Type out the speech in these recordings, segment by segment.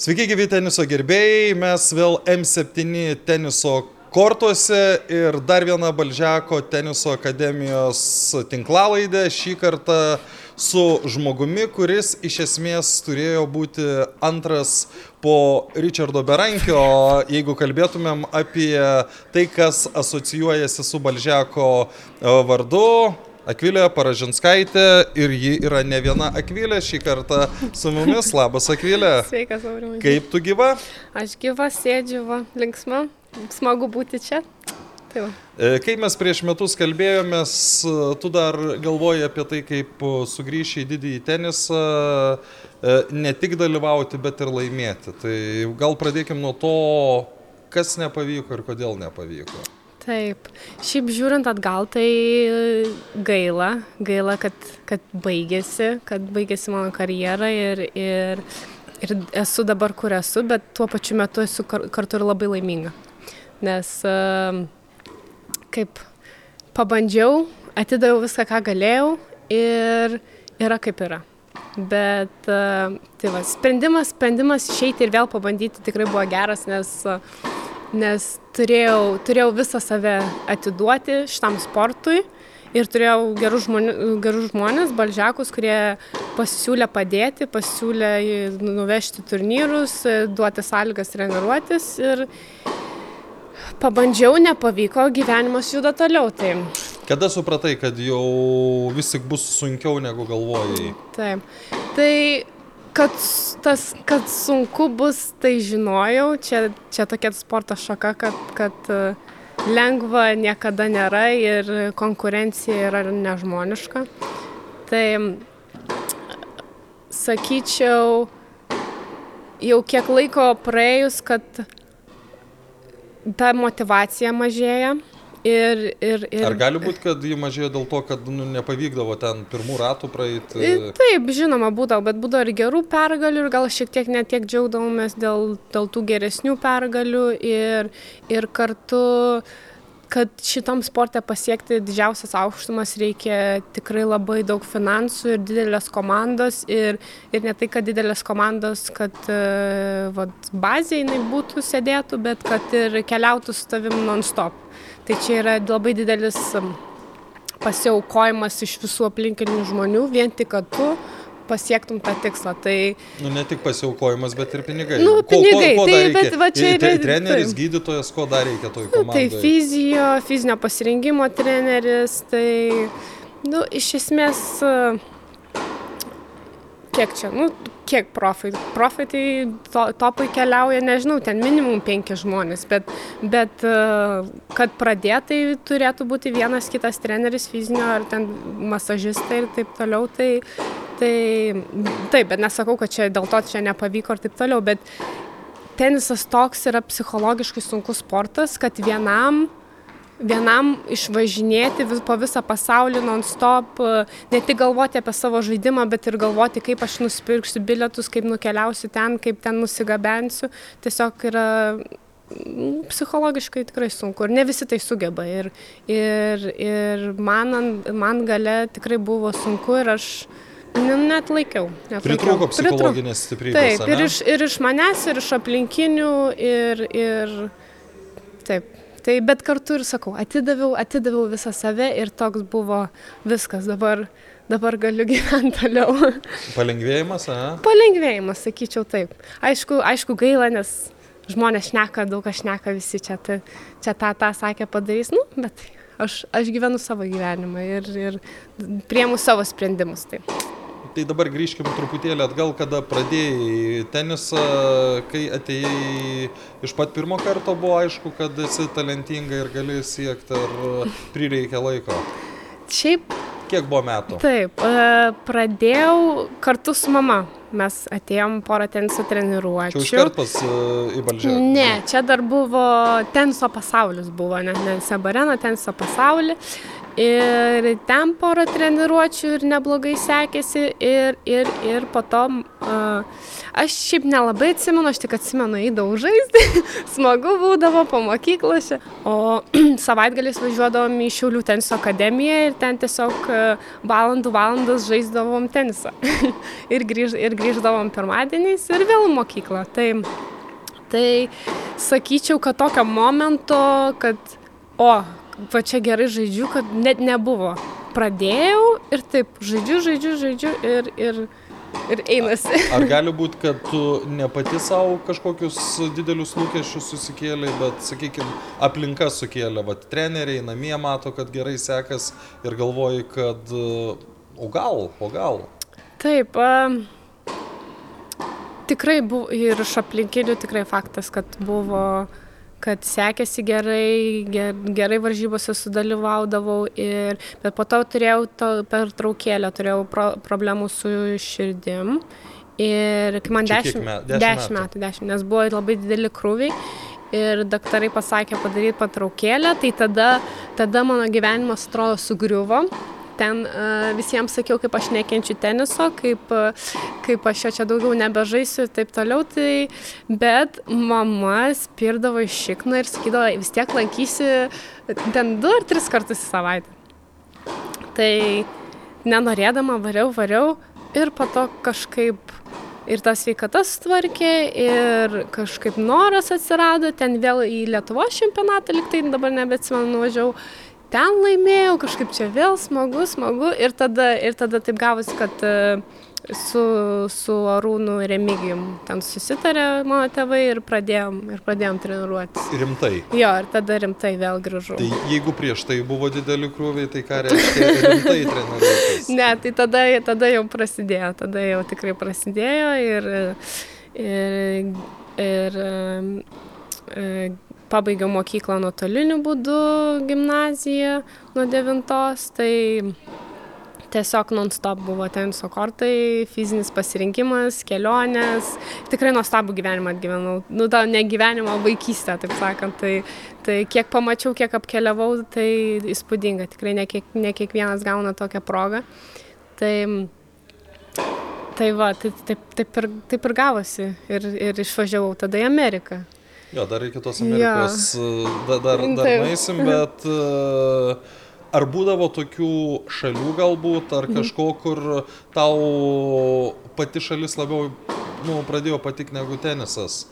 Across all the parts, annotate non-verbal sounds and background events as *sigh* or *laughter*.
Sveiki, gyvi teniso gerbėjai, mes vėl M7 teniso kortuose ir dar viena Balžiako teniso akademijos tinklalaidė, šį kartą su žmogumi, kuris iš esmės turėjo būti antras po Richardo Berankio, jeigu kalbėtumėm apie tai, kas asocijuojasi su Balžiako vardu, Akvilė Paražinskaitė ir ji yra ne viena Akvilė šį kartą su mumis. *laughs* Labas Akvilė. Sveikas, Aurimai. Kaip tu gyva? Aš gyva, sėdžiu, va, linksma, smagu būti čia. Tai va. Kai mes prieš metus kalbėjomės, tu dar galvoji apie tai, kaip sugrįši į didįjį tenisą, ne tik dalyvauti, bet ir laimėti. Tai gal pradėkim nuo to, kas nepavyko ir kodėl nepavyko. Taip, šiaip žiūrint atgal, tai gaila, gaila, kad, kad baigėsi, kad baigėsi mano karjera ir, ir, ir esu dabar, kur esu, bet tuo pačiu metu esu kartu ir labai laiminga. Nes kaip pabandžiau, atidaviau viską, ką galėjau ir yra kaip yra. Bet tai va, sprendimas, sprendimas išeiti ir vėl pabandyti tikrai buvo geras, nes nes turėjau, turėjau visą save atiduoti šitam sportui ir turėjau gerus žmonės, gerus žmonės balžiakus, kurie pasiūlė padėti, pasiūlė nuvežti turnyrus, duoti sąlygas treniruotis ir pabandžiau, nepavyko, gyvenimas juda toliau. Tai. Kada supratai, kad jau vis tik bus sunkiau negu galvojai? Taip. Tai kad tas, kad sunku bus, tai žinojau. Čia, čia tokia sporto šaka, kad, kad lengva niekada nėra ir konkurencija yra nežmoniška. Tai sakyčiau, jau kiek laiko praėjus, kad ta motivacija mažėja. Ir, ir, ir... Ar gali būti, kad jį mažėjo dėl to, kad nu, nepavykdavo ten pirmų ratų praeiti? Taip, žinoma, būdavo, bet būdavo ir gerų pergalių ir gal šiek tiek netiek džiaugdavomės dėl, dėl tų geresnių pergalių ir, ir kartu, kad šitam sportė pasiekti didžiausias aukštumas reikia tikrai labai daug finansų ir didelės komandos ir, ir ne tai, kad didelės komandos, kad vat, bazė jinai būtų sėdėtų, bet kad ir keliautų su tavim non-stop. Tai čia yra labai didelis pasiaukojimas iš visų aplinkinių žmonių, vien tik, kad tu pasiektum tą tikslą. Tai... Nu, ne tik pasiaukojimas, bet ir pinigai. Nu, pinigai, ko, ko, ko tai, bet va čia yra... Treneris, tai, gydytojas, ko dar reikia toj komandai? Tai fizijo, fizinio pasirinkimo treneris, tai, nu, iš esmės, kiek čia, nu, kiek profai. Profai tai to, topai keliauja, nežinau, ten minimum penki žmonės, bet, bet kad pradėtai turėtų būti vienas kitas treneris fizinio ar ten masažistai ir taip toliau, tai, tai taip, bet nesakau, kad čia dėl to čia nepavyko ir taip toliau, bet tenisas toks yra psichologiškai sunkus sportas, kad vienam vienam išvažinėti vis, po visą pasaulį non-stop, ne tik galvoti apie savo žaidimą, bet ir galvoti, kaip aš nusipirksiu bilietus, kaip nukeliausiu ten, kaip ten nusigabensiu. Tiesiog yra psichologiškai tikrai sunku ir ne visi tai sugeba. Ir, ir, ir man, man gale tikrai buvo sunku ir aš net laikiau. Pritrūko psichologinės stiprybės. Taip, ir iš, ir iš manęs, ir iš aplinkinių, ir, ir taip. Tai bet kartu ir sakau, atidaviau, atidaviau visą save ir toks buvo viskas. Dabar, dabar galiu *laughs* gyventi toliau. Palengvėjimas, a? Palengvėjimas, sakyčiau taip. Aišku, aišku gaila, nes žmonės šneka, daug kas šneka, visi čia, ta, čia tą, tą sakė padarys, nu, bet aš, aš gyvenu savo gyvenimą ir, ir priemu savo sprendimus. Taip. Tai dabar grįžkim truputėlį atgal, kada pradėjai tenisą, kai atėjai iš pat pirmo karto buvo aišku, kad esi talentinga ir gali siekti, ar prireikė laiko? Šiaip. Kiek buvo metų? Taip, pradėjau kartu su mama. Mes atėjom porą teniso treniruočių. Čia iškart pas į valdžią? Ne, čia dar buvo teniso pasaulis, buvo, ne, ne Sebareno teniso pasaulį. Ir ten porą treniruočių ir neblogai sekėsi. Ir, ir, ir po to uh, aš šiaip nelabai atsimenu, aš tik atsimenu įdavau žaisti. *laughs* Smagu būdavo po mokyklos. O *clears throat* savaitgaliais važiuodavom į Šiaulių teniso akademiją ir ten tiesiog uh, valandų valandas žaisdavom tenisą. *laughs* ir, grįž, ir grįždavom pirmadieniais ir vėl į mokyklą. Tai, tai sakyčiau, kad tokio momento, kad o, va čia gerai žaidžiu, kad net nebuvo. Pradėjau ir taip, žaidžiu, žaidžiu, žaidžiu ir, ir, ir einasi. Ar gali būti, kad tu ne pati savo kažkokius didelius lūkesčius susikėlė, bet, sakykime, aplinka sukėlė, va, treneriai namie mato, kad gerai sekas ir galvoji, kad o gal, o gal. Taip, a, tikrai buvo ir iš aplinkinių tikrai faktas, kad buvo kad sekėsi gerai, ger, gerai varžybose sudalyvaudavau, ir, bet po to turėjau to per traukėlę, turėjau pro, problemų su širdim. Ir kai man 10 metų, 10 metų, 10, nes buvo labai dideli krūviai ir daktarai pasakė padaryti patraukėlę, tai tada, tada mano gyvenimas atrodo sugriuvo ten uh, visiems sakiau, kaip aš nekenčiu teniso, kaip, uh, kaip aš jo čia daugiau nebežaisiu ir taip toliau. Tai, bet mama spirdavo iš šikną ir sakydavo, vis tiek lankysi ten du ar tris kartus į savaitę. Tai nenorėdama variau, variau ir po to kažkaip ir ta sveikata sutvarkė, ir kažkaip noras atsirado, ten vėl į Lietuvos čempionatą, liktai dabar nebeatsimenu, nuvažiavau ten laimėjau, kažkaip čia vėl smagu, smagu. Ir tada, ir tada taip gavosi, kad e, su, su Arūnu Remigijum ten susitarė mano tėvai ir pradėjom, ir pradėjom treniruotis. Rimtai. Jo, ir tada rimtai vėl grįžau. Tai jeigu prieš tai buvo dideli krūviai, tai ką reiškia rimtai *laughs* treniruotis? ne, tai tada, tada jau prasidėjo, tada jau tikrai prasidėjo ir, ir, ir, ir pabaigiau mokyklą nuotoliniu būdu, gimnaziją nuo devintos, tai tiesiog non-stop buvo teniso kortai, fizinis pasirinkimas, kelionės. Tikrai nuostabų gyvenimą atgyvenau. Nu, tą negyvenimą vaikystę, taip sakant. Tai, tai kiek pamačiau, kiek apkeliavau, tai įspūdinga. Tikrai ne, kiek, ne kiekvienas gauna tokią progą. Tai, tai va, tai, taip, taip, ir, taip ir gavosi. Ir, ir išvažiavau tada į Ameriką. Jo, dar iki tos Amerikos ja. E, dar, dar, dar nueisim, bet uh, ar būdavo tokių šalių galbūt, ar mhm. kažko, kur tau pati šalis labiau nu, pradėjo patikti negu tenisas?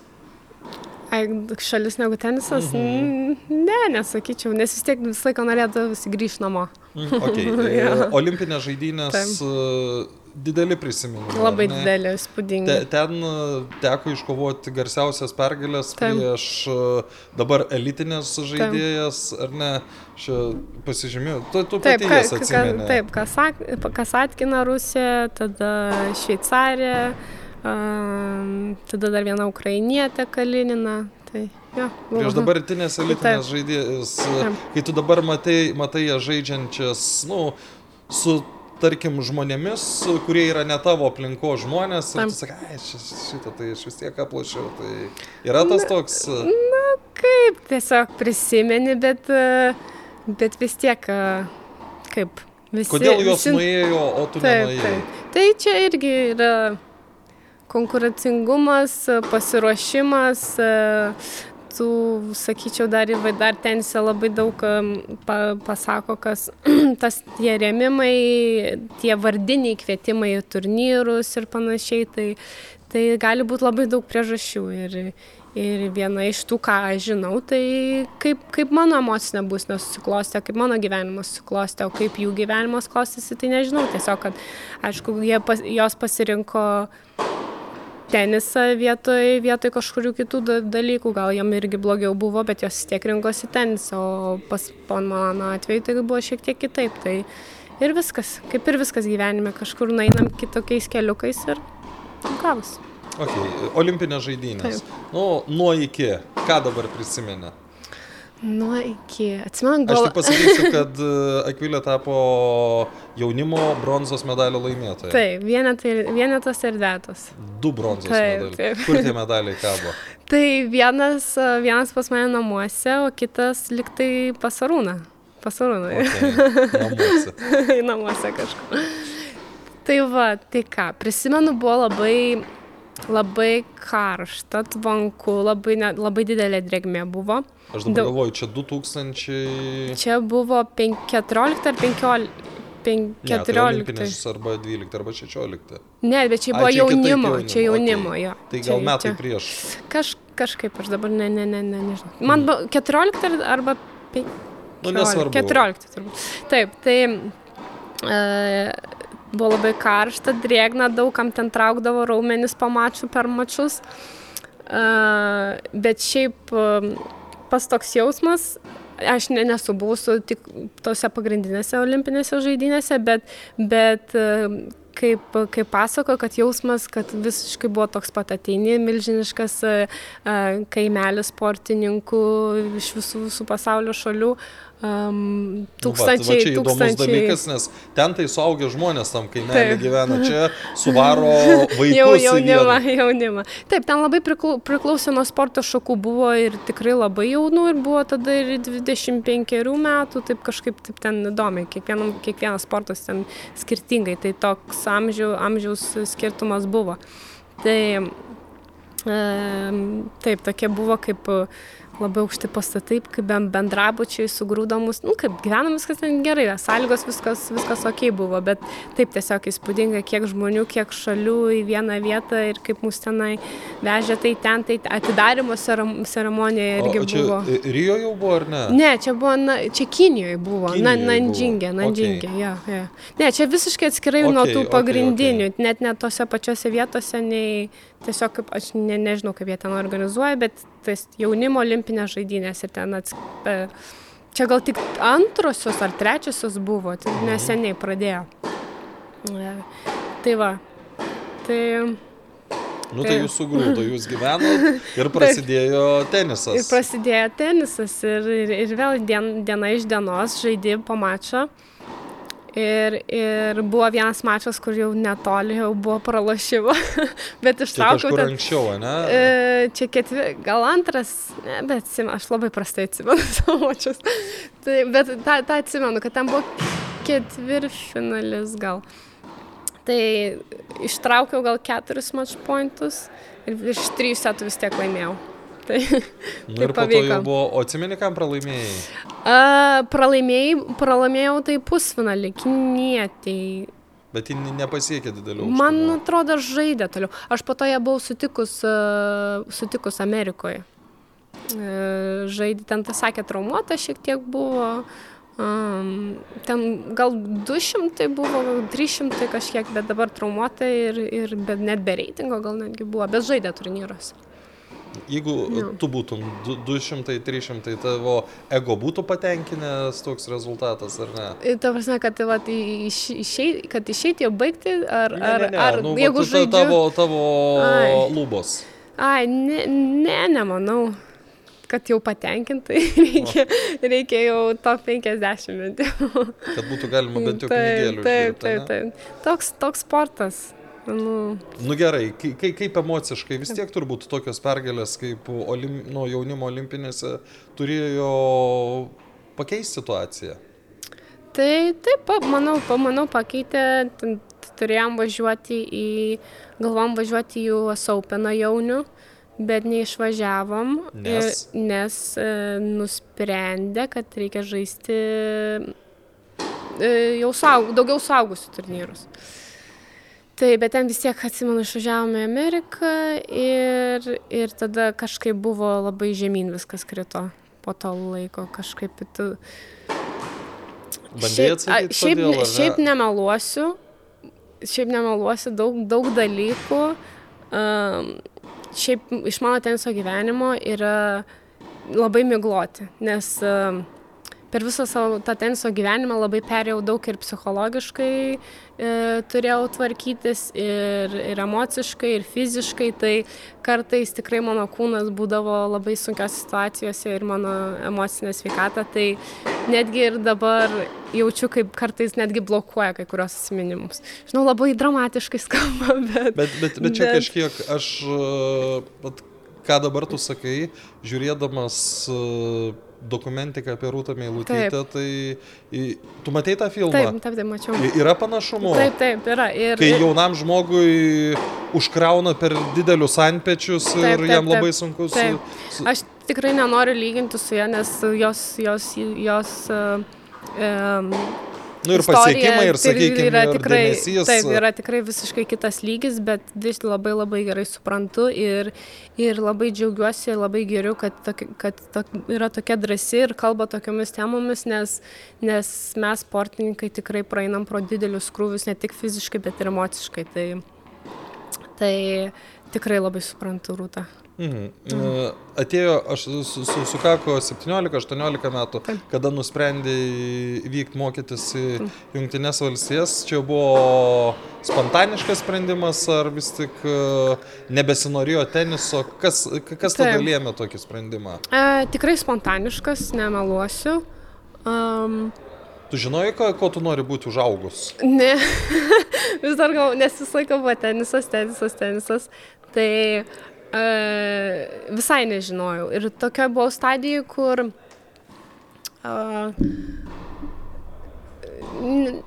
Ai, šalis negu tenisas? Mhm. Ne, nesakyčiau, nes vis tiek visą laiką norėtų grįžti namo. Mhm, okay. *laughs* ja. Olimpinės žaidynės Taip dideli prisiminimai. Labai dideli, įspūdingi. Te, ten e, teko iškovoti garsiausias pergalės Tam. prieš e, dabar elitinės žaidėjas, ar ne? Čia pasižymėjau, tu, tu taip, atsimeni. Ka, taip, Kasak, Kasatkina Rusija, tada Šveicarija, um, tada dar viena Ukrainietė Kalinina. Tai, ja, Prieš dabartinės elitinės žaidėjas, kai tu dabar matai, matai ją žaidžiančias, nu, su tarkim, žmonėmis, kurie yra ne tavo aplinko žmonės, ir tu sakai, ai, šitą tai aš vis tiek aplošiau, tai yra tas na, toks. Na, kaip, tiesiog prisimeni, bet, bet vis tiek, kaip, visi. Kodėl jos visi... nuėjo, o tu taip, nenuėjai? Taip. Tai čia irgi yra konkurencingumas, pasiruošimas, tų, sakyčiau, dar, dar tenise labai daug pa, pasako, kas *clears throat* tas tie rėmimai, tie vardiniai kvietimai į turnyrus ir panašiai, tai, tai gali būti labai daug priežasčių. Ir, ir viena iš tų, ką aš žinau, tai kaip, kaip mano emocinė bus nesusiklostė, kaip mano gyvenimas susiklostė, o kaip jų gyvenimas klostėsi, tai nežinau. Tiesiog, kad, aišku, pas, jos pasirinko tenisą vietoj, vietoj kažkurių kitų dalykų, gal jam irgi blogiau buvo, bet jos vis tiek rinkosi tenisą, o pas mano atveju tai buvo šiek tiek kitaip. Tai ir viskas, kaip ir viskas gyvenime, kažkur nainam kitokiais keliukais ir gavus. Okay. Olimpinės žaidynės. Nu, nuo iki, ką dabar prisimena? Nuo iki. Atsimenu, gal... Aš tik pasakysiu, *laughs* kad e, Akvilė tapo jaunimo bronzos medalio laimėtoja. Taip, vienetai, vienetas ir dėtas. Du bronzos taip, medaliai. Taip. Kur tie medaliai kabo? *laughs* tai vienas, vienas pas mane namuose, o kitas liktai pasarūna. pas Arūną. Okay. Namuose. *laughs* Namuose kažkur. Tai va, tai ką, prisimenu, buvo labai, labai karšta, tvanku, labai, ne, labai didelė drėgmė buvo. Aš dabar Daug- galvoju, čia 2000... Čia buvo 5 14 ar 15. Ne, tai 14. arba 12 arba 16. Ne, bet čia buvo čia kitaip jaunimo, jaunimo, čia jaunimo, okei. jo. Tai Čia- gal metai čia- prieš. Kaž, kažkaip aš dabar, ne, ne, ne, ne nežinau. Man buvo 14 ar- arba 15. Nu, nesvarbu. 14 turbūt. Taip, tai e, buvo labai karšta, drėgna, daugam ten traukdavo raumenis pamačių per mačius. Bet šiaip pas toks jausmas, aš ne, nesu buvusi tik tose pagrindinėse olimpinėse žaidynėse, bet, bet kaip, kaip pasako, kad jausmas, kad visiškai buvo toks pat ateini, milžiniškas kaimelis sportininkų iš visų, visų pasaulio šalių. Um, Nu, va, tai va, tūkstančiai, čia įdomus tūkstančiai. dalykas, nes ten tai suaugę žmonės tam kaimelį Taip. gyvena, čia *laughs* suvaro vaikus. Jau, jaunimą, jaunimą. Taip, ten labai priklau, priklausė nuo sporto šakų, buvo ir tikrai labai jaunų, ir buvo tada ir 25 metų, taip kažkaip taip ten įdomiai, Kiekvienam, kiekvienas sportas ten skirtingai, tai toks amžių, amžiaus skirtumas buvo. Tai e, taip, tokie buvo kaip labai aukšti pastatai, kaip ben- bendrabučiai sugrūdamus, nu kaip gyvenam viskas ten gerai, sąlygos viskas, viskas ok buvo, bet taip tiesiog įspūdinga, kiek žmonių, kiek šalių į vieną vietą ir kaip mus tenai vežė, tai ten, tai atidarimo ceremonija irgi O čia buvo. Rio jau buvo ar ne? Ne, čia buvo, na, čia Kinijoje buvo, na, Kinijoj Nandžingė, Nandžingė, okay. ja, ja. Ne, čia visiškai atskirai okay, nuo tų okei, pagrindinių, okay, net ne tose pačiose vietose, nei tiesiog, kaip, aš ne, nežinau, kaip jie ten organizuoja, bet tas jaunimo olimpinės žaidynės ir ten ats... e, Čia gal tik antrosios ar trečiosios buvo, tai Mhm. neseniai pradėjo. E, Tai va. Tai... Nu tai Taip. jūs sugrūdo, jūs *laughs* gyvenot ir prasidėjo tenisas. Ir prasidėjo tenisas ir, ir, ir vėl dien, diena iš dienos žaidži po mačą. Ir, ir buvo vienas mačas, kur jau netoli jau buvo pralašymo, *laughs* bet Tai ištraukiau ten. anksčiau, ne? E, čia ketvi, gal antras, ne, bet atsimenu, aš labai prastai atsimenu *laughs* savo mačius. Tai, bet tą, tą atsimenu, kad ten buvo ketvirtfinalis gal. Tai ištraukiau gal keturis match pointus ir iš trijų setų vis tiek laimėjau. *laughs* Tai, Nu, tai ir po to pavyko. buvo, o atsimeni, kam pralaimėjai? A, pralaimėjau, tai pusfinalį, kinietiai. Bet ji ne- nepasiekė didelių. Man aukštumų. atrodo, žaidė toliau. Aš po to ją buvau sutikus, a, sutikus Amerikoje. E, Žaidė ten, tai sakė, traumuota šiek tiek buvo. Um, ten gal 200 buvo, gal 300 kažkiek, bet dabar traumuota ir, ir bet net be reitingo gal netgi buvo, bet žaidė turnyruose. Jeigu Jo. tu būtum du- 200-300, tavo ego būtų patenkinęs toks rezultatas, ar ne? Ir Ta prasme, kad, tai va, iš, išei, kad išeiti jau baigti, ar, Ne, ar, ne, ne, ar nu, jeigu ta- žaidžiu... Tavo, tavo Ai. lubos. Ai, ne, ne, nemanau, kad jau patenkintai *laughs* reikia, reikia jau top 50 bent jau. Kad būtų galima bent jau Taip, pinigėlių taip, taip, ane? taip. Toks, toks sportas. Nu, Nu gerai, kai, kai, kaip emociškai, vis tiek turbūt tokios pergalės kaip olim, nu, jaunimo olimpinėse turėjo pakeisti situaciją. tai taip, manau, manau pakeitė, turėjom važiuoti į, galvom važiuoti į US Openą jaunių, bet neišvažiavom, Nes? ir- nes e, nusprendė, kad reikia žaisti e, jau saug, daugiau saugusių turnyrus. Tai, bet ten vis tiek, atsimenu, išvažiavome į Ameriką ir, ir tada kažkaip buvo labai žemyn viskas krito po to laiko, kažkaip tu... Bandai atsakyti, šiaip, kodėl, šiaip nemeluosiu, šiaip nemeluosiu, daug, daug dalykų. Um, šiaip iš mano teniso gyvenimo yra labai migloti, nes um, per visą savo tą teniso gyvenimą labai perėjau daug ir psichologiškai e, turėjau tvarkytis, ir, ir emociškai, ir fiziškai, tai kartais tikrai mano kūnas būdavo labai sunkios situacijose ir mano emocinė sveikata, tai netgi ir dabar jaučiu, kaip kartais netgi blokuoja kai kurios atsiminimus. Žinau, labai dramatiškai skamba, *laughs* bet... Bet, bet, bet čia Bet- kažkiek aš, vat, ką dabar tu sakai, žiūrėdamas e, dokumentiką apie Rūtą Meilutytę, tai tu matei tą filmą? Taip, taip, taip, mačiau. Yra panašumų? Taip, taip, yra. Ir, Kai jaunam žmogui užkrauna per didelius antpečius ir Taip, taip, jam labai taip. sunku su... Taip. Aš tikrai nenoriu lyginti su ja, nes jos, jos, jos uh, um, nu, ir pasiekimai, ir, sakykime, yra ir tikrai, dėmesys. taip, yra tikrai visiškai kitas lygis, bet vis labai labai gerai suprantu ir, ir labai džiaugiuosi, labai geriu, kad, toki- kad to, yra tokia drasi ir kalba tokiamis temomis, nes, nes mes sportininkai tikrai praeinam pro didelius krūvius ne tik fiziškai, bet ir emociškai. Tai, tai tikrai labai suprantu rūtą. Mhm. E, Atėjo, aš su, su, sukako 17-18 metų, Taip. kada nusprendė vykti mokytis į Junktinės valstijas. Čia buvo spontaniškas sprendimas ar vis tik e, nebesinorėjo teniso? Kas, kas tada lėmė tokį sprendimą? E, tikrai spontaniškas, nemeluosiu. Um, Tu žinojai, ko, ko tu nori būti užaugus? Ne, *laughs* vis dar gal, nes visą laiką buvo tenisas, tenisas, tenisas. Tai e, visai nežinojau. Ir tokia buvau stadija, kur e,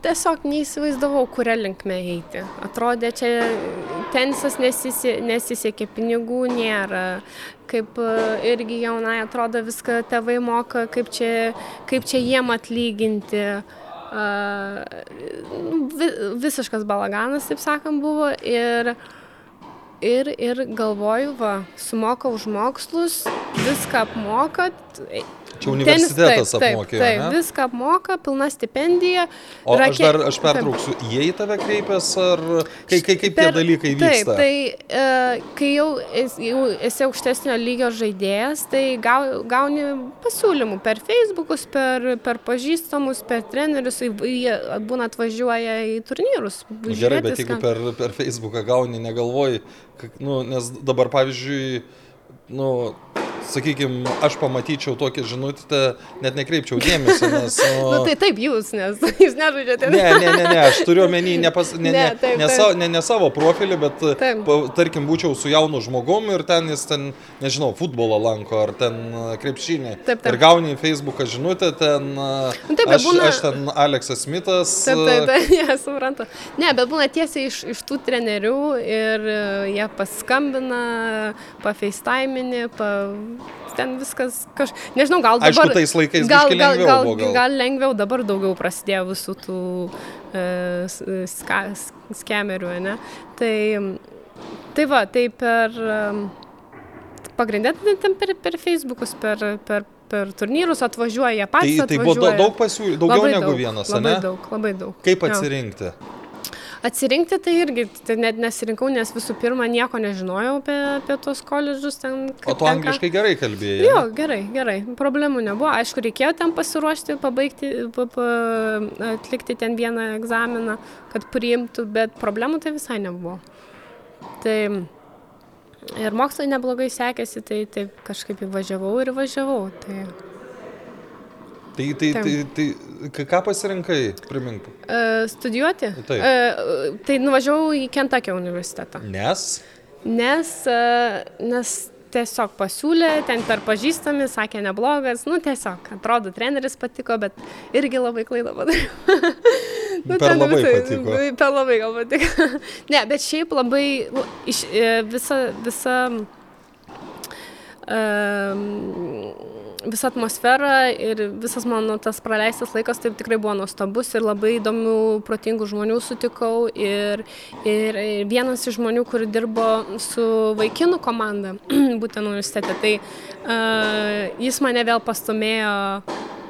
tiesiog neįsivaizdavau, kurią linkmę eiti. Atrodė, čia tenisas nesisi, nesisekė, pinigų nėra. Kaip e, irgi jaunai atrodo, viską tėvai moka, kaip čia, kaip čia jiem atlyginti. Uh, vi, visiškas balaganas, taip sakant, buvo. Ir, ir, ir galvoju, va, sumoka už mokslus, viską apmokat. Čia universitetas taip, apmokėjo, Taip, ne? taip, viską apmoka, pilna stipendija. O aš rake- dar, aš pertrauksiu, jie į tave kreipės ar kai, kai, kaip tie Per- dalykai vyksta? Taip, tai e, kai jau, es, jau esi aukštesnio lygio žaidėjas, tai gau, gauni pasiūlymų per Facebookus, per, per pažįstamus, per trenerius, jie būna atvažiuoja į turnyrus. Nu, Gerai, bet jeigu per, per Facebooką gauni, negalvoji, nu, nes dabar pavyzdžiui, nu, sakykime, aš pamatyčiau tokią žinutę, net nekreipčiau dėmesio, nes... *laughs* Nu, Nu, tai taip jūs, nes *laughs* jūs nežaidžiate. Ne, ne, ne, ne, aš turiu omeny ne, pas, ne, *laughs* ne, Ne, taip, ne, taip. sa, ne, ne savo profilį, bet, Taip. pa, tarkim, būčiau su jaunu žmogum ir ten jis ten, nežinau, futbolą lanko ar ten a, krepšinį. Taip, taip. Ir gauni į Facebooką žinutę, ten a, Nu, taip, aš, būna- aš ten Aleksas Smithas. Taip, taip, taip, jie supranta. Ne, bet būna tiesiai iš, iš tų trenerių ir e, jie paskambina, pafacetiminį, pa... ten viskas kaž... Nežinau, gal dabar... Aišku, tais laikais gal, gal, lengviau gal, buvo, gal. gal lengviau, dabar daugiau prasidėjo visų tų e, s- ska, skemerių, ne? Tai, tai va, tai per... em, Pagrindė tai ten per, per Facebookus, per, per, per turnyrus atvažiuoja jie Tai, patys. tai buvo da- atvažiuoja. daug pasiūlymų, daugiau Labai negu daug, vienas, Labai ne? daug, labai daug. Kaip Jo. Atsirinkti? Tai irgi tai net nesirinkau, nes visų pirma nieko nežinojau apie, apie tos koledžus ten. O tu ten ką. angliškai gerai kalbėjai? Jo, gerai, gerai, problemų nebuvo. Aišku, reikėjo ten pasiruošti, pabaigti, pa, pa, atlikti ten vieną egzaminą, kad priimtų, bet problemų tai visai nebuvo. Tai ir mokslai neblogai sekėsi, tai taip kažkaip įvažiavau ir važiavau. Tai, Tai, tai, tai, tai ką pasirinkai, primink. e, studijuoti? Taip. E, tai nuvažiavau į Kentakio universitetą. Nes? Nes, e, nes tiesiog pasiūlė, ten per pažįstami, sakė neblogas, nu tiesiog, atrodo, treneris patiko, bet irgi labai klaidą padariau. *laughs* Nu, Per labai visai- patiko. *laughs* Per labai gal patiko. *laughs* ne, bet šiaip labai nu, iš, visa, visa, visa atmosfera ir visas mano tas praleistas laikas taip tikrai buvo nuostabus ir labai įdomių, protingų žmonių sutikau ir, ir, vienas iš žmonių, kur dirbo su vaikinų komanda, *clears throat* būtent universitete, tai uh, jis mane vėl pastumėjo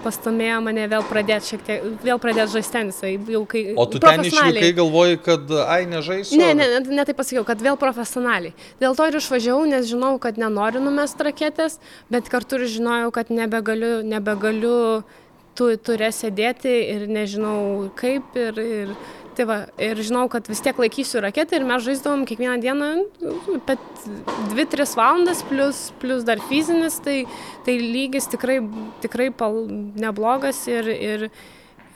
pastumėjo mane vėl pradėti šiek tiek, vėl pradėti žaisti tenisą. Jau kai O tu ten išvykai, galvoji, kad ai nežaisiu? Ne, ne, ne, ne taip pasakiau, kad vėl profesionaliai. Dėl to ir išvažiavau, nes žinau, kad nenoriu numest raketės, bet kartu ir žinojau, kad nebegaliu, nebegaliu tu turė sėdėti ir nežinau kaip. Ir, ir, tai va, ir žinau, kad vis tiek laikysiu raketę ir mes žaisdavom kiekvieną dieną apie 2-3 valandas, plus, plus dar fizinis, tai, tai lygis tikrai, tikrai pal, neblogas ir, ir,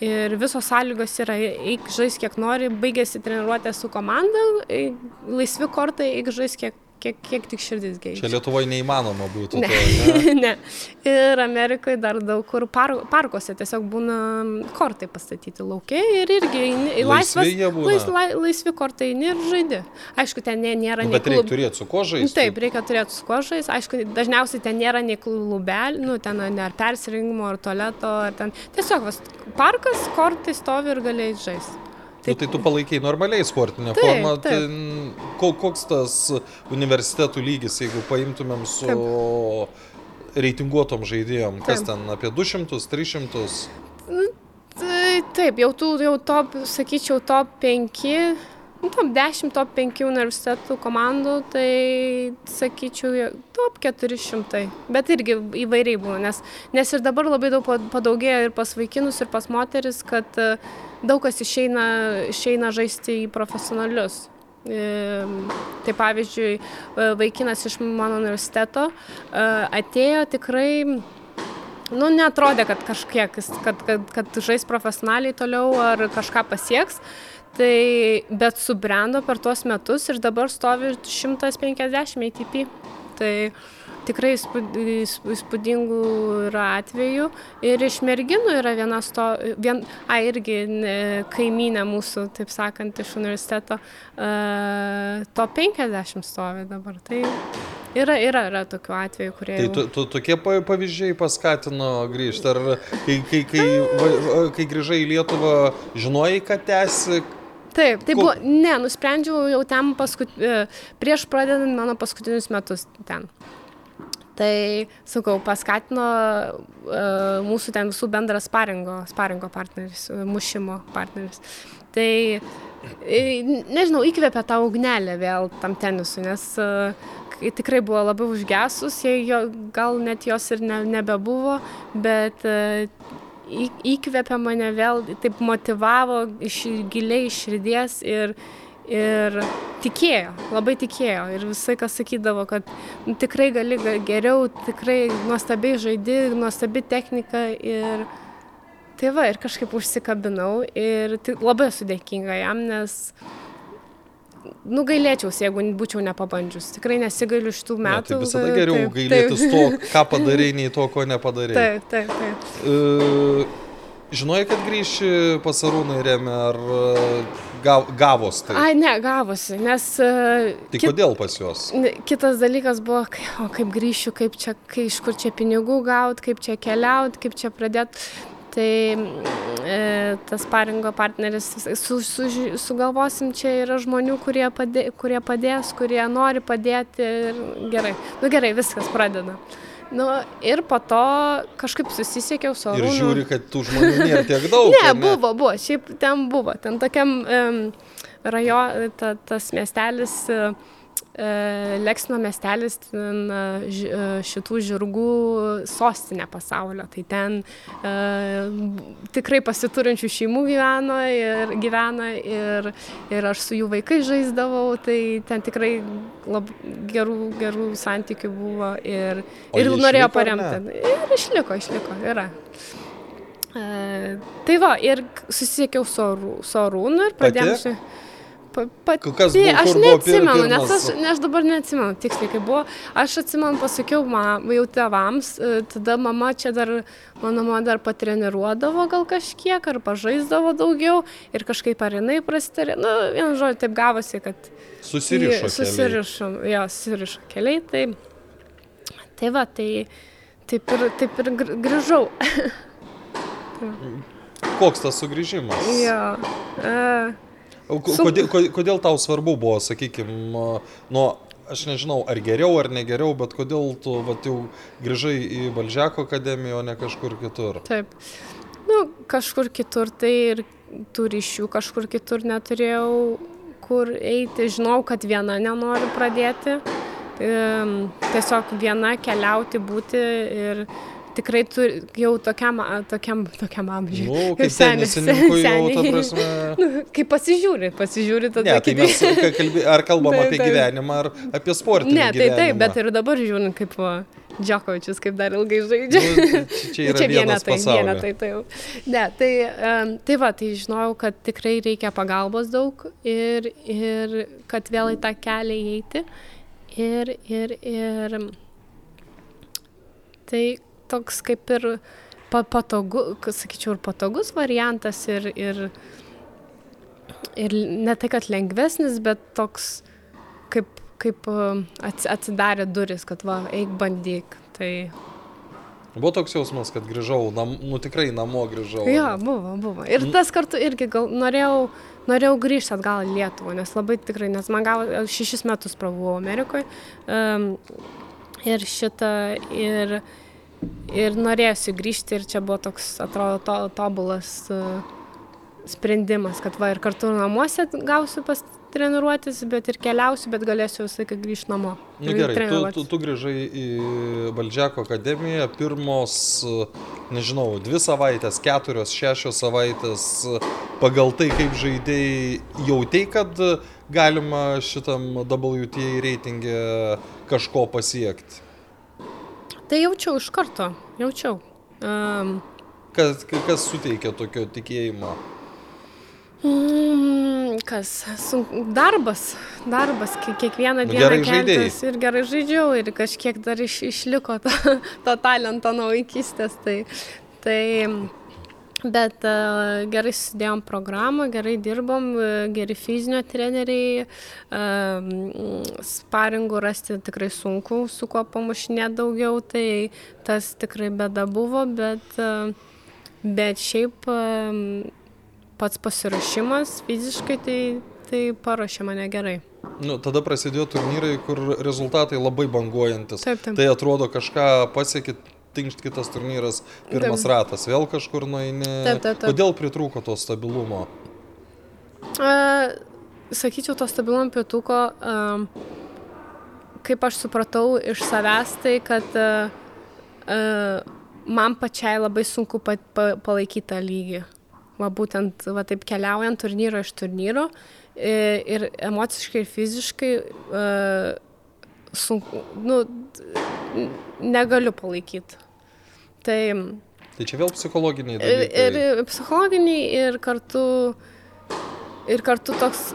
Ir visos sąlygos yra, eik žais kiek nori, baigėsi treniruotė su komanda, eik- laisvi kortai, eik žais kiek, kiek, kiek tik širdis geidžia. Čia Lietuvoje neįmanoma būtų. Ne. To, ne? *laughs* ne. Ir Amerikoje dar daug kur par, parkuose tiesiog būna kortai pastatyti laukia ir irgi Laisvi laisvas, lais, lai, laisvi kortai eini ir žaidi. Aišku, ten nė- nėra Nu, nei bet reikia klub- turėti su ko žaisti. Taip, reikia turėti su kuo žais. Aišku, dažniausiai ten nėra nei klubelį, nu, ten ne ar persirengimo, ar tualeto, ar ten. Tiesiog vas, parkas, kortai stovi ir galėjai žaisti. Nu, tai tu palaikiai normaliai sportinę Taip, formą. taip. Tai, ko, koks tas universitetų lygis, jeigu paimtumėm su reitinguotom žaidėjom, kas Taip. ten apie 200, 300. Tai, taip, jau tų, jau top, sakyčiau, top 5, nu, top 10, top 5 universitetų komandų, tai sakyčiau, top 400. Bet irgi įvairiai būna, nes, nes ir dabar labai daug pa- padaugėjo ir pas vaikinus, ir pas moteris, kad e, daug kas išeina, išeina žaisti į profesionalius. Tai pavyzdžiui, e, vaikinas iš mano universiteto e, atėjo tikrai nu, netrodė, kad kažkiek, kad, kad, kad žais profesionaliai toliau ar kažką pasieks. Tai, bet subrendo per tuos metus ir dabar stovi 150 ATP. Tai tikrai įspūd- įs- įspūdingų yra atvejų. Ir iš merginų yra viena sto, vien, a, irgi ne, kaimynė mūsų, taip sakant, iš universiteto, to 50 stovi dabar. Tai yra, yra, yra tokių atvejų, kurie... Tai tu, tu, tokie pa- pavyzdžiai paskatino grįžti. Ar kai, kai, kai, va- kai grįžai į Lietuvą, žinojai, kad tęsi? Taip, tai buvo, ne, nusprendžiau jau ten paskut, e, prieš pradedant mano paskutinius metus ten. Tai, sakau, paskatino uh, mūsų ten visų bendras sparingo, sparingo partneris, e, mušimo partneris. Tai, e, nežinau, įkvėpė tą ugnelę vėl tam tenisui, nes uh, tikrai buvo labai užgesus, jo, gal net jos ir ne, nebebuvo, bet į- įkvėpė mane vėl, taip motivavo iš giliai iš širdies ir, ir tikėjo, labai tikėjo. Ir visai kas sakydavo, kad nu, tikrai gali ga- geriau, tikrai nuostabiai žaidi, nuostabi technika ir tai va, ir kažkaip užsikabinau ir tai labai esu dėkinga jam, nes nugailėčiausi, jeigu būčiau nepabandžius. Tikrai nesigailiu šitų Ne, metų. tai visada geriau Taip, gailėtis taip. to, *laughs* ką padarai, nei to, ko nepadarei. Taip, taip, taip. E, Žinojai, kad grįši pas Arūną ir Remę, ar e, gav, gavos tai? Ai, ne, gavosi, nes... e, Tai kit- kodėl pas juos? Kitas dalykas buvo, o kaip grįšiu, kaip čia, kai, iš kur čia pinigų gauti, kaip čia keliauti, kaip čia pradėti. Tai e, tas paringo partneris, su, su, sugalvosim, čia yra žmonių, kurie, padė, kurie padės, kurie nori padėti ir gerai. Nu gerai, viskas pradeda. Nu, ir po to kažkaip susisiekiau su Ir žiūri, kad tų žmonių nėra tiek *laughs* daug. Ne, ar buvo, buvo, šiaip ten buvo. Ten tokiam um, rajo, ta, tas miestelis, uh, Leksino miestelis, ten ži, uh, šitų žirgų sostinė pasaulio. Tai ten uh, tikrai pasiturinčių šeimų gyveno ir, gyvena ir, ir aš su jų vaikais žaisdavau, tai ten tikrai lab, gerų, gerų santykių buvo ir, ir norėjo paremti. Ir išliko, išliko, yra. E, tai va, ir susisiekiau su, Arū, su Arūnu ir pradėjome. Pati? Pati, Kas buvo- aš kur buvo pir- neatsimenu, nes aš, ne, aš dabar neatsimenu tiksliai, kaip buvo. Aš atsimenu, pasakiau ma, jau tėvams, e, tada mama čia dar, mano mama dar patreniruodavo gal kažkiek, ar pažaisdavo daugiau ir kažkaip ar jinai prasitarė. Na, nu, vienu žodžiu, taip gavosi, kad Susirišo. Susirišo, jo, susirišo keliai. Tai, tai va, tai taip ir, taip ir gr- grįžau. *laughs* Koks tas sugrįžimas? jo. Su- Kodėl, ko- kodėl tau svarbu buvo, sakykime, nuo, aš nežinau, ar geriau ar negeriau, bet kodėl tu vat, jau grįžai į Balžeko akademiją, o ne kažkur kitur? taip. Nu, kažkur kitur tai ir tų ryšių, kažkur kitur neturėjau kur eiti. Žinau, kad viena nenoriu pradėti. Tiesiog viena keliauti, būti ir tikrai turi, jau tokiam, tokiam, tokiam amžiui. Nu, kaip Senis, seniai. prasme. *laughs* Nu, kai pasižiūri, pasižiūri tada. Ne, tai kaip- mes ka- kalbė, ar kalbam *laughs* Taip, apie taip. gyvenimą, ar apie sportinį Ne, tai gyvenimą. taip, bet ir dabar žiūrint, kaip Džokovičius, kaip dar ilgai žaidžia. Nu, čia- *laughs* čia yra vienas vienetai, pasaulis. vienetai, tai jau. Ne, tai, um, tai va, tai žinojau, kad tikrai reikia pagalbos daug ir, ir kad vėl į tą kelią įeiti. Ir, ir, ir tai toks kaip ir pa, patogu, sakyčiau, ir patogus variantas ir, ir, ir ne tai, kad lengvesnis, bet toks kaip, kaip atsidarė duris, kad va, eik bandyk. Tai Buvo toks jausmas, kad grįžau, nam, nu tikrai namo grįžau. Jo, buvo, buvo. Ir tas kartu irgi gal norėjau, norėjau grįžti atgal į Lietuvą, nes labai tikrai, nes man gavo, šešis metus prabuvau Amerikoje. Um, ir šitą, ir, ir norėjusi grįžti ir čia buvo toks, atrodo, to, tobulas uh, sprendimas, kad va ir kartu namuose gausiu pas treniruotis, bet ir keliausiu, bet galėsiu visą laiką grįžti namo. Na nu, gerai, tu, tu, tu grįžai į Baldžiako akademiją, pirmos, nežinau, dvi savaitės, keturios, šešios savaitės, pagal tai, kaip žaidėjai jautėjai, kad galima šitam WTA reitingė kažko pasiekti. Tai jaučiau iš karto, jaučiau. Um, kas, kas suteikia tokio tikėjimo? Mm, kas? Darbas. Darbas. Kiekvieną nu, dieną keltis ir gerai žaidžiau ir kažkiek dar iš, išliko to, to talento nuo vaikystės. Tai, tai, bet uh, gerai sudėjom programą, gerai dirbom, geri fizinio treneriai, uh, sparingų rasti tikrai sunku, su kuo pamušinėti daugiau, tai tas tikrai bėda buvo, bet, bet šiaip pats pasiruošimas fiziškai tai, tai paruošė mane gerai. Nu, tada prasidėjo turnyrai, kur rezultatai labai banguojantis. Taip, taip. Tai atrodo kažką pasiekit, tinkšt kitas turnyras, pirmas taip. ratas, vėl kažkur nueini. Taip, taip, taip. Kodėl pritrūko to stabilumo? A, sakyčiau, to stabilumo pietuko, kaip aš supratau iš savęs, tai kad a, a, man pačiai labai sunku pa, pa, palaikyti tą lygį va būtent va taip keliaujant turnyro iš turnyro ir emociškai ir fiziškai sunku, nu, negaliu palaikyti. Tai, tai čia vėl psichologiniai dalykai. Ir, ir psichologiniai ir kartu, ir kartu toks,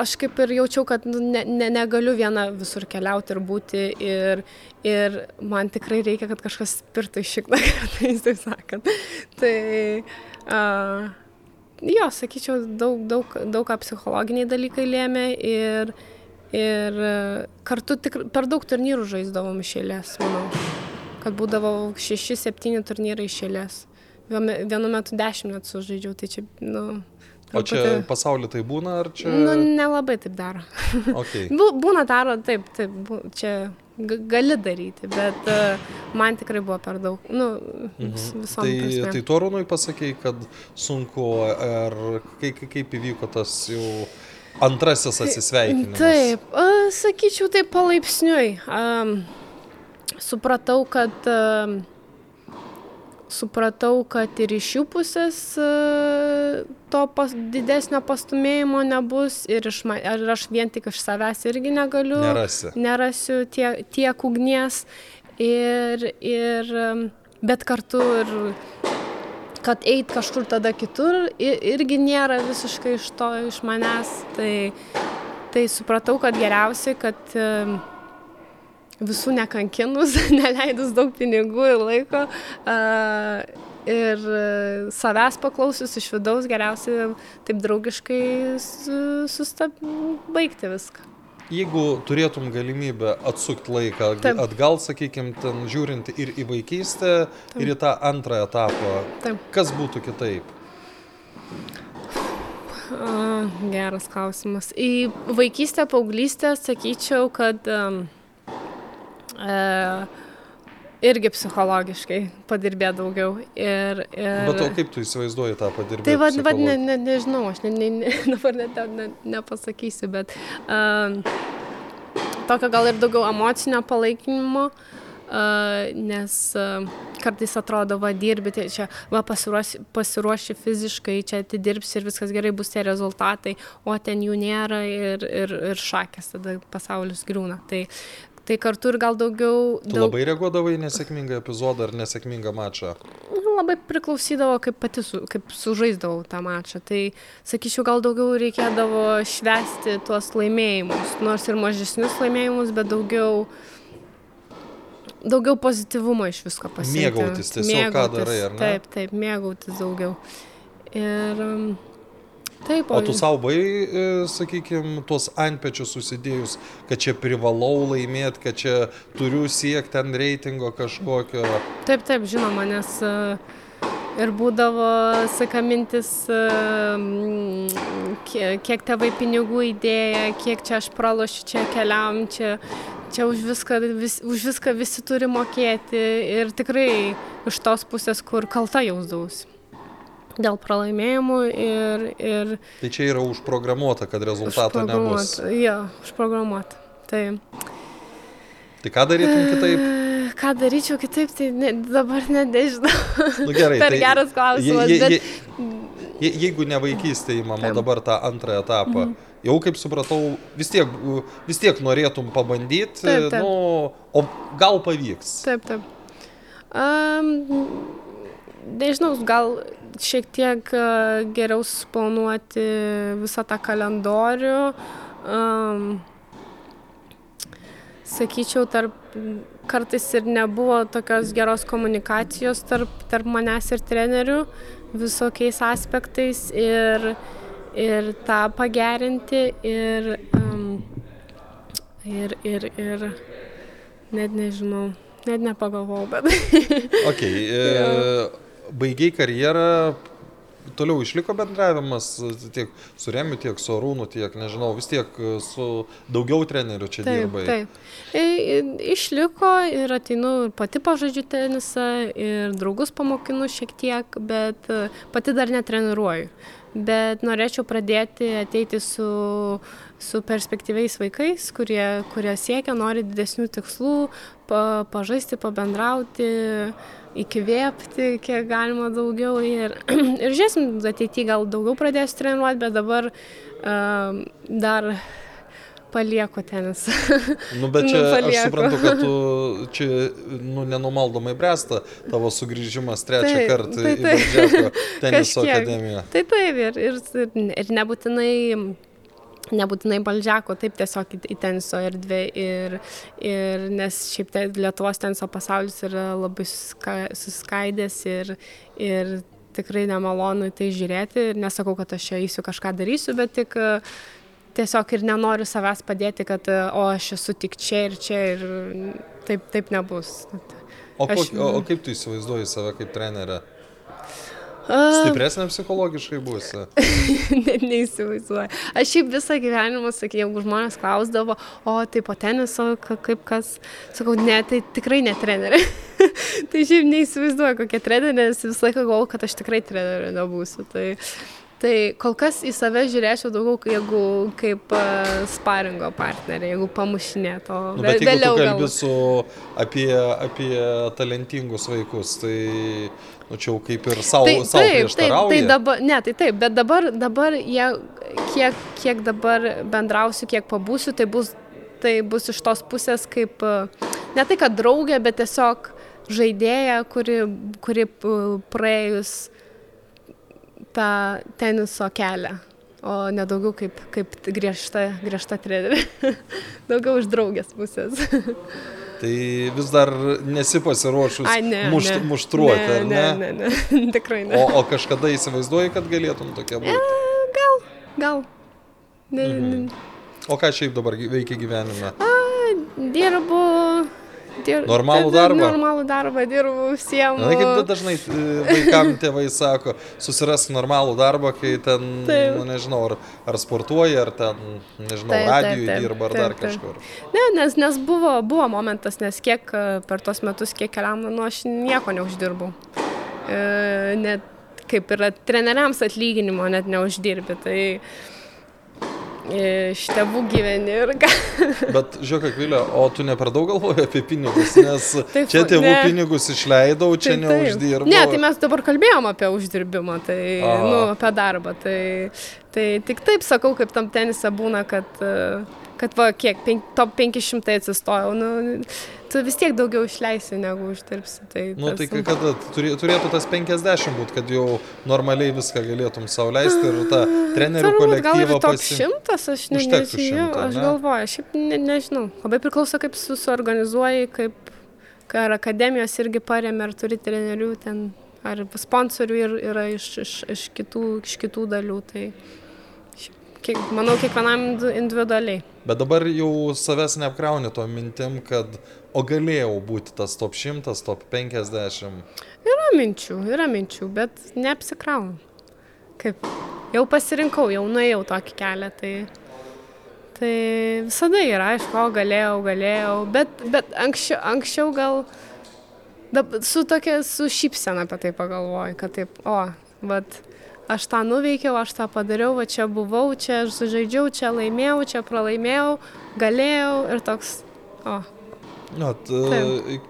aš kaip ir jaučiau, kad nu, ne, ne, negaliu viena visur keliauti ir būti ir, ir man tikrai reikia, kad kažkas spirtų iš šikną, *laughs* taip sakant. Tai, Uh, jo, sakyčiau, daug, daug, daug ką psichologiniai dalykai lėmė ir, ir kartu tik, per daug turnyrų žaisdavom iš eilės, manau. Kad būdavo 6-7 turnyrai iš eilės. Vienu metu 10 net sužaidžiau, tai čia, nu, O čia pati... pasaulyje tai būna, ar čia? Nu, nelabai taip daro. *laughs* Okay. būna daro, taip, taip, čia gali daryti, bet uh, man tikrai buvo per daug. Nu, mhm. tai, prasme. tai Torunui pasakėjai, kad sunku, ar kaip, kaip įvyko tas jau antrasis atsisveikinimas? Taip, sakyčiau, taip palaipsniui. Um, supratau, kad uh, supratau, kad ir iš jų pusės e, to pas, didesnio pastumėjimo nebus ir, iš, ir aš vien tik iš savęs irgi negaliu. Nerasi. Nerasiu tie, tiek ugnies. Ir, ir, bet kartu ir kad eit kažkur tada kitur irgi nėra visiškai iš to, iš manęs. Tai, tai supratau, kad geriausiai, kad visų nekankinus, *laughs* neleidus daug pinigų ir laiko. Ir savęs paklausius iš vidaus geriausiai taip draugiškai sustab, baigti viską. Jeigu turėtum galimybę atsukti laiką Taip. atgal, sakykime, ten žiūrint ir į vaikystę, Taip. ir į tą antrą etapą, Taip. kas būtų kitaip? Uh, geras klausimas. Į vaikystę, paauglystę sakyčiau, kad um, e, irgi psichologiškai padirbėti daugiau. Ir, ir... Bet o kaip tu įsivaizduoji tą padirbėti? Tai vad, vad ne, ne, nežinau, aš ne, ne, ne, *laughs* dabar net ne, nepasakysiu, bet uh, tokio gal ir daugiau emocinio palaikymo. Uh, nes uh, kartais atrodo, va, dirbi, tai čia, va, pasiruoši, pasiruoši fiziškai, čia atidirbsi ir viskas gerai bus tie rezultatai, o ten jų nėra ir, ir, ir šakės, tada pasaulis griūna. Tai Tai kartu ir gal daugiau... Tu daug... labai reaguodavai nesėkmingą epizodą ar nesėkmingą mačą? Nu, labai priklausydavo, kaip pati su, kaip sužaisdavau tą mačą. Tai sakyčiau, gal daugiau reikėdavo švesti tuos laimėjimus, nors ir mažesnius laimėjimus, bet daugiau, daugiau pozityvumo iš visko pasiekti. Mėgautis tiesiog, ką darai, ar ne? Taip, taip, mėgautis daugiau. Ir um, Taip, o tu savo buvai, sakykime, tuos antpečius susidėjus, kad čia privalau laimėti, kad čia turiu siekti ten reitingo kažkokio. Taip, taip, žinoma, nes e, ir būdavo, saka mintis, e, kiek, tėvai pinigų įdėję, kiek čia aš pralošiu, čia keliam, čia, čia už, viską, vis, už viską visi turi mokėti ir tikrai iš tos pusės, kur kalta jausdavausi dėl pralaimėjimų ir... ir tai čia yra užprogramuota, kad rezultato nebus. Jo, užprogramuota. Tai... Tai ką darytum kitaip? Ką daryčiau kitaip, tai ne, dabar net nežinau. Nu, gerai, *laughs* per tai, geras klausimas. Je, je, bet... je, je, jeigu ne vaikystė įmama dabar tą antrą etapą, mm. jau kaip supratau, vis tiek, vis tiek norėtum pabandyti, taip, taip. Nu, o gal pavyks? Taip, taip. Um, nežinau, gal šiek tiek e, geriau suplanuoti visą tą kalendorių. Um, sakyčiau, tarp, kartais ir nebuvo tokios geros komunikacijos tarp, tarp manęs ir trenerių visokiais aspektais ir, ir tą pagerinti ir, um, ir, ir, ir net nežinau, net nepagalvojau, bet. okay, *laughs* e, baigiai karjerą, toliau išliko bendravimas tiek su Remiu, tiek su Arūnu, tiek, nežinau, vis tiek su daugiau trenerių čia taip, dirbai. Taip, e, išliko ir ateinu ir pati pažaidžiu tenisą ir draugus pamokinu šiek tiek, bet pati dar netreniruoju. Bet norėčiau pradėti ateiti su, su perspektyviais vaikais, kurie, kurie siekia, nori didesnių tikslų, pa, pažaisti, pabendrauti įkvėpti kiek galima daugiau. Ir, *clears throat* ir žiūrėsim, ateityje gal daugiau pradėsiu treniruoti, bet dabar uh, dar palieku tenisą. Nu, bet čia nu, aš suprantu, kad tu čia nu, nenumaldomai bręsta tavo sugrįžimas trečią taip, kartą tai, tai, į Džeko *laughs* teniso kažkiek. akademiją. Taip, taip, ir, ir, ir nebūtinai nebūtinai Baldžiako, taip tiesiog į, teniso erdvę ir, ir nes šiaip te, Lietuvos teniso pasaulis yra labai suskaidęs ir, ir tikrai nemalonu į tai žiūrėti ir nesakau, kad aš čia eisiu kažką darysiu, bet tik tiesiog ir nenoriu savęs padėti, kad o aš esu tik čia ir čia ir taip, taip nebus. O, aš, o, o kaip tu įsivaizduoji save kaip trenerę? Stipresnė psichologiškai būsi. *laughs* Net neįsivaizduoju. Aš šiaip visą gyvenimą, sakai, jeigu žmonės klausdavo, o tai po teniso, kaip kas, sakau, ne, tai tikrai ne trenerė. *laughs* tai šiaip neįsivaizduoju, kokia trenerė, nes visą laiką galvoju, kad aš tikrai trenerė nebūsiu. Tai, Tai kol kas į save žiūrėčiau daugiau, jeigu kaip uh, sparingo partnerė, jeigu pamušinėto. Nu, bet jeigu tu kalbi su apie, apie talentingus vaikus, tai nu, čia jau kaip ir savo, tai, savo taip, taip, tai dabar, ne, tai taip, bet dabar, dabar jie, kiek, kiek dabar bendrausiu, kiek pabūsiu, tai bus, tai bus iš tos pusės kaip, ne tai kad draugė, bet tiesiog žaidėja, kuri, kuri praėjus tą teniso kelią, o ne daugiau kaip, kaip griežta, griežta trenerė. *laughs* daugiau iš draugės pusės. *laughs* Tai vis dar nesi pasiruošus Ai, ne, mušt, ne. muštruoti, ne, ar ne? Ne, ne, ne, *laughs* tikrai ne. O, o kažkada įsivaizduoji, kad galėtum tokia būti? E, gal, gal. Ne, mhm. ne. O ką šiaip dabar veikia gyvenime? A, dirbu dir... Normalų darbą. Normalų darbą dirbu, užsiemu. Na, kaip dažnai e, vaikam tėvai sako, susirask normalų darbą, kai ten, taip. nu, nežinau, ar, ar sportuoji, ar ten, nežinau, taip, taip, taip, dirba, ar taip, dar taip. kažkur. Ne, nes, nes buvo, buvo momentas, nes kiek e, per tos metus, kiek keliam, nu, aš nieko neuždirbau. E, net kaip yra treneriams atlyginimo net neuždirbi. Tai, iš tėvų gyveni ir ką. Bet žiūrėk, Akvilė, o tu ne per daug galvoji apie pinigus, nes *laughs* taip, čia tėvų ne. pinigus išleidau, čia neuždirbau. Ne, tai mes dabar kalbėjom apie uždirbimą, tai, Aha. nu, apie darbą, tai Tai tik taip sakau, kaip tam tenise būna, kad, e, kad va, kiek, penk, top 500 atsistojau, nu, tu vis tiek daugiau išleisi, negu uždirbsi. Tai nu, tas, tai kada turėtų tas 50 būti, kad jau normaliai viską galėtum sauliaisti ir tą trenerių kolektyvą pasiimti. Gal top 100, aš ne, nežinau, aš ne? galvoju, šiaip ne, nežinau. Labai priklauso, kaip susiorganizuoji, kaip ar akademijos irgi paremė, ar turi trenerių ten, ar sponsorių ir, yra iš, iš, iš, kitų, iš kitų dalių. Tai kiek, manau, kiekvienam individualiai. Bet dabar jau savęs neapkrauni to mintim, kad o galėjau būti tas top 100, top 50. Yra minčių, yra minčių, bet neapsikraunu. Kaip, jau pasirinkau, jau nuėjau tokį kelią, tai, tai visada yra, aišku, o galėjau, galėjau, bet, bet anksčiau, anksčiau gal dab, su tokia, su šypsena apie tai pagalvoju, kad taip, o, bet aš tą nuveikiau, aš tą padariau, va čia buvau, čia sužaidžiau, čia laimėjau, čia pralaimėjau, galėjau ir toks, o. Na,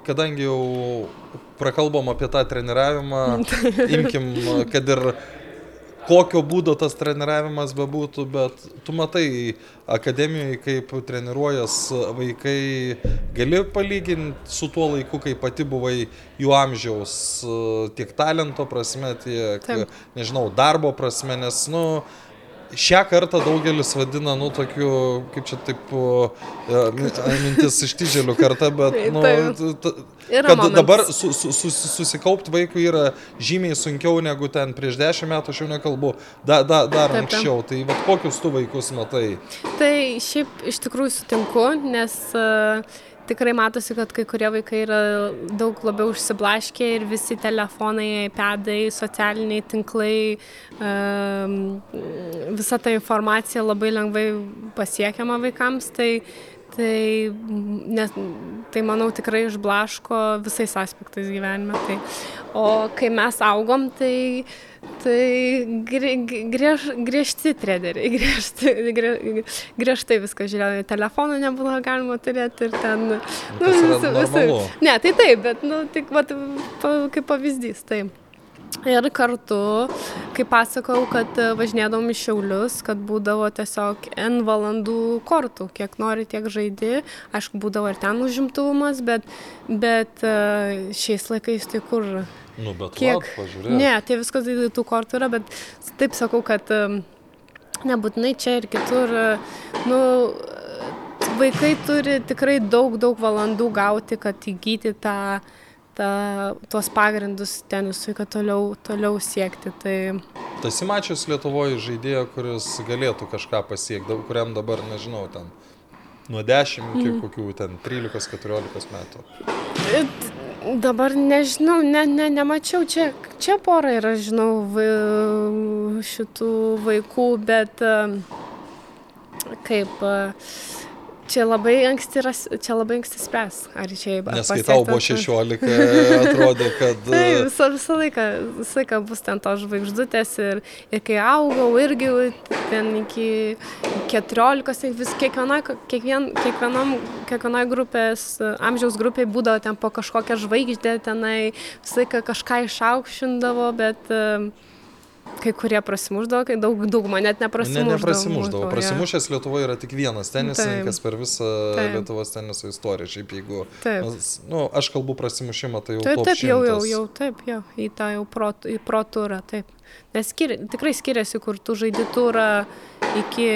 kadangi jau prakalbom apie tą treniravimą, *laughs* imkim, kad ir kokio būdo tas treniravimas bebūtų, bet tu matai akademijoje, kaip treniruojas vaikai, gali palyginti su tuo laiku, kai pati buvai jų amžiaus, tiek talento prasme, tiek, Taip. nežinau, darbo prasme, nes, nu, šią kartą daugelis vadina, nu, tokiu, kaip čia taip, mintis ištižėlių kartą, bet, nu, kad dabar su, su, su, susikaupti vaikui yra žymiai sunkiau negu ten prieš dešimt metų, aš jau nekalbu, da, da, dar taip, anksčiau. Tai vad kokius tu vaikus matai? Tai šiaip iš tikrųjų sutinku, nes uh, tikrai matosi, kad kai kurie vaikai yra daug labiau užsiblaškę ir visi telefonai, pedai, socialiniai tinklai, visa ta informacija labai lengvai pasiekiama vaikams. Tai, tai, nes, tai manau tikrai išblaško visais aspektais gyvenime. Tai, o kai mes augom, tai Tai griež, griežti treneriai, *laughs* griežti, griežtai viską žiūrėjo, telefonų nebuvo galima turėti ir ten... Nu, visi, visi. Ne, tai taip, bet, nu, tik, va, kaip pavyzdys, taip. Ir kartu, kaip pasakau, kad važinėdavom į Šiaulius, kad būdavo tiesiog N valandų kortų, kiek nori, tiek žaidi. Aišku, būdavo ir ten užimtumas, bet, bet šiais laikais tai kur Nu, bet kiek, pažiūrėk. Ne, tai viskas tai tų kortų yra, bet taip sakau, kad nebūtinai čia ir kitur. Nu, vaikai turi tikrai daug, daug valandų gauti, kad įgyti tą, tą, tuos pagrindus tenisui, kad toliau, toliau siekti. Tai... Tu esi mačius Lietuvoje žaidėją, kuris galėtų kažką pasiekti, kuriam dabar, nežinau, ten nuo 10 iki mm. kokių ten 13-14 metų. Dabar nežinau, ne, ne, nemačiau, čia, čia pora yra, žinau, vai, šitų vaikų, bet kaip Čia labai anksti, čia labai anksti spręs, ar čia įmanoma. Nes kai tau buvo 16, atrodė, kad... *laughs* Taip, visą, visą, laiką, visą laiką bus ten tos žvaigždutės ir, ir kai augau irgi ten iki 14, tai vis kiekvienoj, kiekvien, kiekvienam, kiekvienoj grupės, amžiaus grupiai būdavo ten po kažkokią žvaigždę tenai, visą laiką kažką išaukšindavo, bet... Uh, Kai kurie prasimuždavo, kai daug, dauguma net neprasimuždavo. Ne, neprasimuždavo. Prasimušęs. Lietuvoje yra tik vienas tenisininkas Taip. per visą Taip. Lietuvos teniso istoriją. Šiaip jeigu, taip. nu, aš kalbu prasimušimą, tai jau taip. Taip, jau, jau, jau, taip, jau, į tą jau pro, į pro turą, taip. Nes skiri, tikrai skiriasi, kur tu žaidi turą iki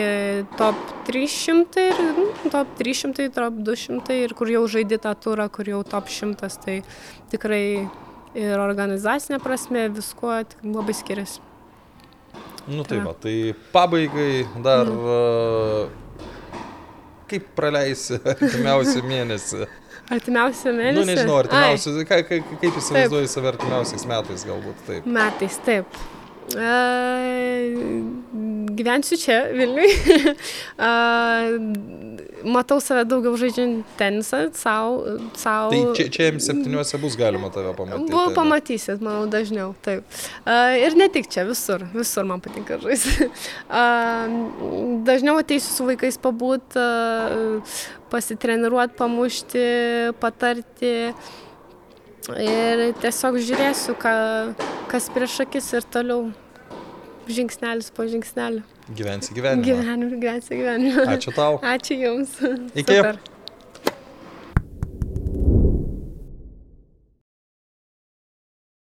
top 300 ir nu, top 300, top 200 ir kur jau žaidi tą turą, kur jau top 100, tai tikrai ir organizacinė prasme viskuo labai skiriasi. Nu tai va, tai pabaigai dar mm. kaip praleisi *laughs* artimiausią mėnesį? Artimiausią mėnesį? Nu nežinau, artimiausią, ka, ka, kaip įsivaizduoji save artimiausiais metais galbūt taip. Metais, taip. Gyvensiu čia, Vilniui. *laughs* matau save daugiau žaidžiant tenisą, savo. Sau... Tai čia, čia M7 bus galima tave pamatyti. Buvo pamatysit, manau, dažniau, taip. Ir ne tik čia, visur, visur man patinka žaisti. *laughs* Dažniau ateisiu su vaikais pabūt, uh, pasitreniruoti, pamušti, patarti. Ir tiesiog žiūrėsiu, ką, kas prieš akis ir toliau žingsnelis po žingsnelio. Gyvensi gyvenimą. Gyvenimą, gyvensi gyvenimą. Ačiū tau. Ačiū Jums. Iki. Super.